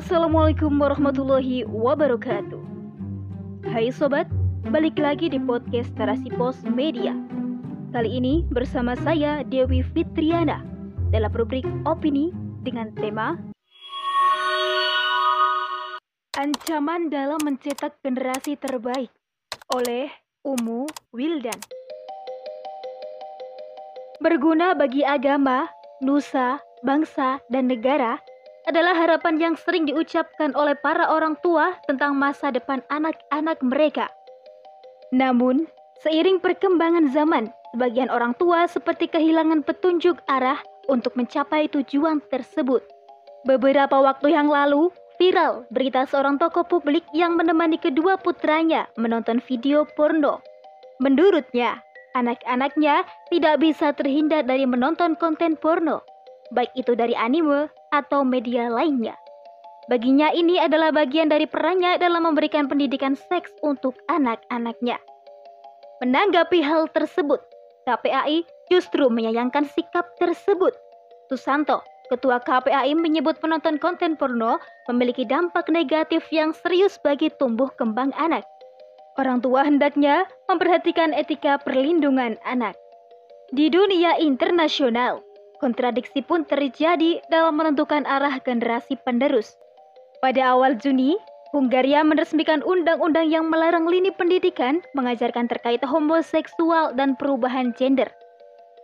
Assalamualaikum warahmatullahi wabarakatuh. Hai sobat, balik lagi di podcast Narasi Pos Media. Kali ini bersama saya Dewi Fitriana dalam rubrik opini dengan tema Ancaman dalam mencetak generasi terbaik oleh Umu Wildan. Berguna bagi agama, nusa, bangsa, dan negara adalah harapan yang sering diucapkan oleh para orang tua tentang masa depan anak-anak mereka. Namun, seiring perkembangan zaman, sebagian orang tua seperti kehilangan petunjuk arah untuk mencapai tujuan tersebut. Beberapa waktu yang lalu, viral berita seorang tokoh publik yang menemani kedua putranya menonton video porno. Menurutnya, anak-anaknya tidak bisa terhindar dari menonton konten porno, baik itu dari anime atau media lainnya. Baginya ini adalah bagian dari perannya dalam memberikan pendidikan seks untuk anak-anaknya. Menanggapi hal tersebut, KPAI justru menyayangkan sikap tersebut. Susanto, Ketua KPAI menyebut penonton konten porno memiliki dampak negatif yang serius bagi tumbuh kembang anak. Orang tua hendaknya memperhatikan etika perlindungan anak. Di dunia internasional, kontradiksi pun terjadi dalam menentukan arah generasi penerus. Pada awal Juni, Hungaria meresmikan undang-undang yang melarang lini pendidikan mengajarkan terkait homoseksual dan perubahan gender.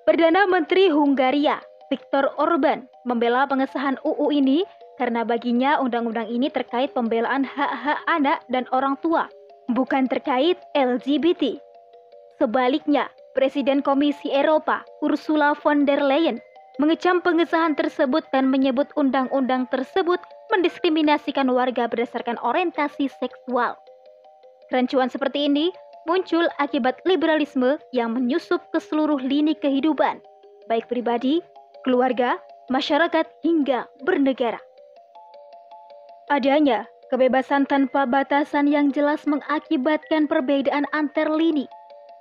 Perdana Menteri Hungaria, Viktor Orban membela pengesahan UU ini karena baginya undang-undang ini terkait pembelaan hak-hak anak dan orang tua, bukan terkait LGBT. Sebaliknya, Presiden Komisi Eropa Ursula von der Leyen mengecam pengesahan tersebut dan menyebut undang-undang tersebut mendiskriminasikan warga berdasarkan orientasi seksual. Kerancuan seperti ini muncul akibat liberalisme yang menyusup ke seluruh lini kehidupan, baik pribadi, keluarga, masyarakat, hingga bernegara. Adanya kebebasan tanpa batasan yang jelas mengakibatkan perbedaan antar lini.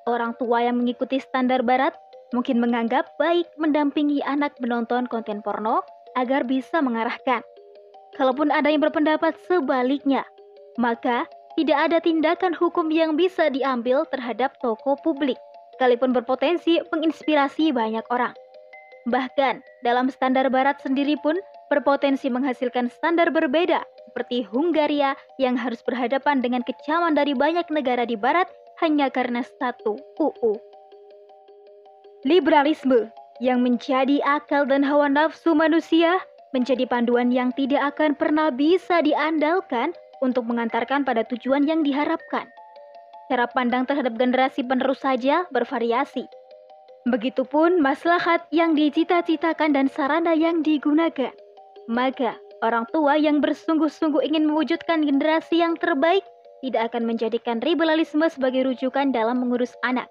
Orang tua yang mengikuti standar barat mungkin menganggap baik mendampingi anak menonton konten porno agar bisa mengarahkan. Kalaupun ada yang berpendapat sebaliknya, maka tidak ada tindakan hukum yang bisa diambil terhadap toko publik, sekalipun berpotensi menginspirasi banyak orang. Bahkan, dalam standar barat sendiri pun berpotensi menghasilkan standar berbeda seperti Hungaria yang harus berhadapan dengan kecaman dari banyak negara di barat hanya karena satu UU. Liberalisme yang menjadi akal dan hawa nafsu manusia menjadi panduan yang tidak akan pernah bisa diandalkan untuk mengantarkan pada tujuan yang diharapkan. Cara pandang terhadap generasi penerus saja bervariasi, Begitupun maslahat yang dicita-citakan dan sarana yang digunakan. Maka, orang tua yang bersungguh-sungguh ingin mewujudkan generasi yang terbaik tidak akan menjadikan liberalisme sebagai rujukan dalam mengurus anak.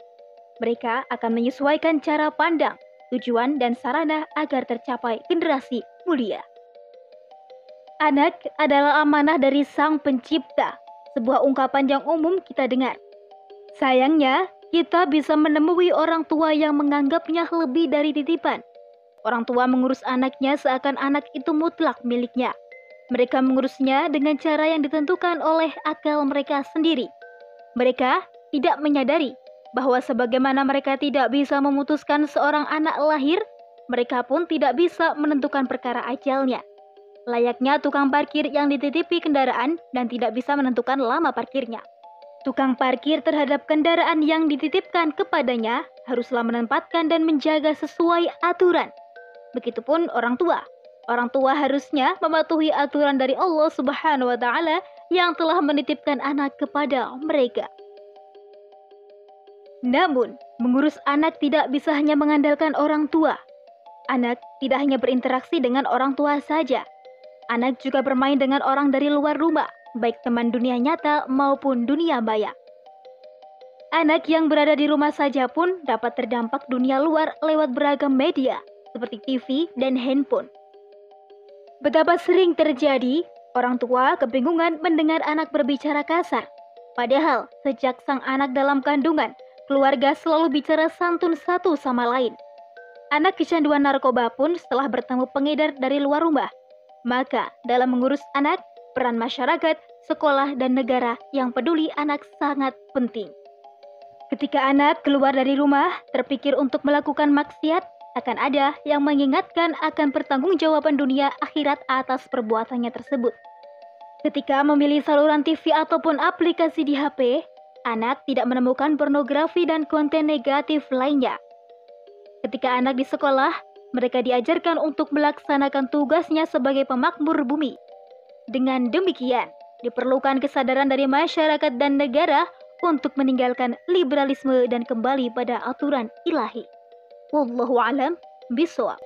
Mereka akan menyesuaikan cara pandang, tujuan, dan sarana agar tercapai generasi mulia. Anak adalah amanah dari Sang Pencipta, sebuah ungkapan yang umum kita dengar. Sayangnya, kita bisa menemui orang tua yang menganggapnya lebih dari titipan. Orang tua mengurus anaknya seakan anak itu mutlak miliknya. Mereka mengurusnya dengan cara yang ditentukan oleh akal mereka sendiri. Mereka tidak menyadari bahwa sebagaimana mereka tidak bisa memutuskan seorang anak lahir, mereka pun tidak bisa menentukan perkara ajalnya. Layaknya tukang parkir yang dititipi kendaraan dan tidak bisa menentukan lama parkirnya. Tukang parkir terhadap kendaraan yang dititipkan kepadanya haruslah menempatkan dan menjaga sesuai aturan. Begitupun orang tua. Orang tua harusnya mematuhi aturan dari Allah Subhanahu wa taala yang telah menitipkan anak kepada mereka. Namun, mengurus anak tidak bisa hanya mengandalkan orang tua. Anak tidak hanya berinteraksi dengan orang tua saja. Anak juga bermain dengan orang dari luar rumah baik teman dunia nyata maupun dunia maya. Anak yang berada di rumah saja pun dapat terdampak dunia luar lewat beragam media seperti TV dan handphone. Betapa sering terjadi orang tua kebingungan mendengar anak berbicara kasar. Padahal sejak sang anak dalam kandungan, keluarga selalu bicara santun satu sama lain. Anak kecanduan narkoba pun setelah bertemu pengedar dari luar rumah. Maka dalam mengurus anak, peran masyarakat, sekolah, dan negara yang peduli anak sangat penting. Ketika anak keluar dari rumah, terpikir untuk melakukan maksiat, akan ada yang mengingatkan akan pertanggungjawaban dunia akhirat atas perbuatannya tersebut. Ketika memilih saluran TV ataupun aplikasi di HP, anak tidak menemukan pornografi dan konten negatif lainnya. Ketika anak di sekolah, mereka diajarkan untuk melaksanakan tugasnya sebagai pemakmur bumi. Dengan demikian, diperlukan kesadaran dari masyarakat dan negara untuk meninggalkan liberalisme dan kembali pada aturan ilahi. Wallahu alam bisawab.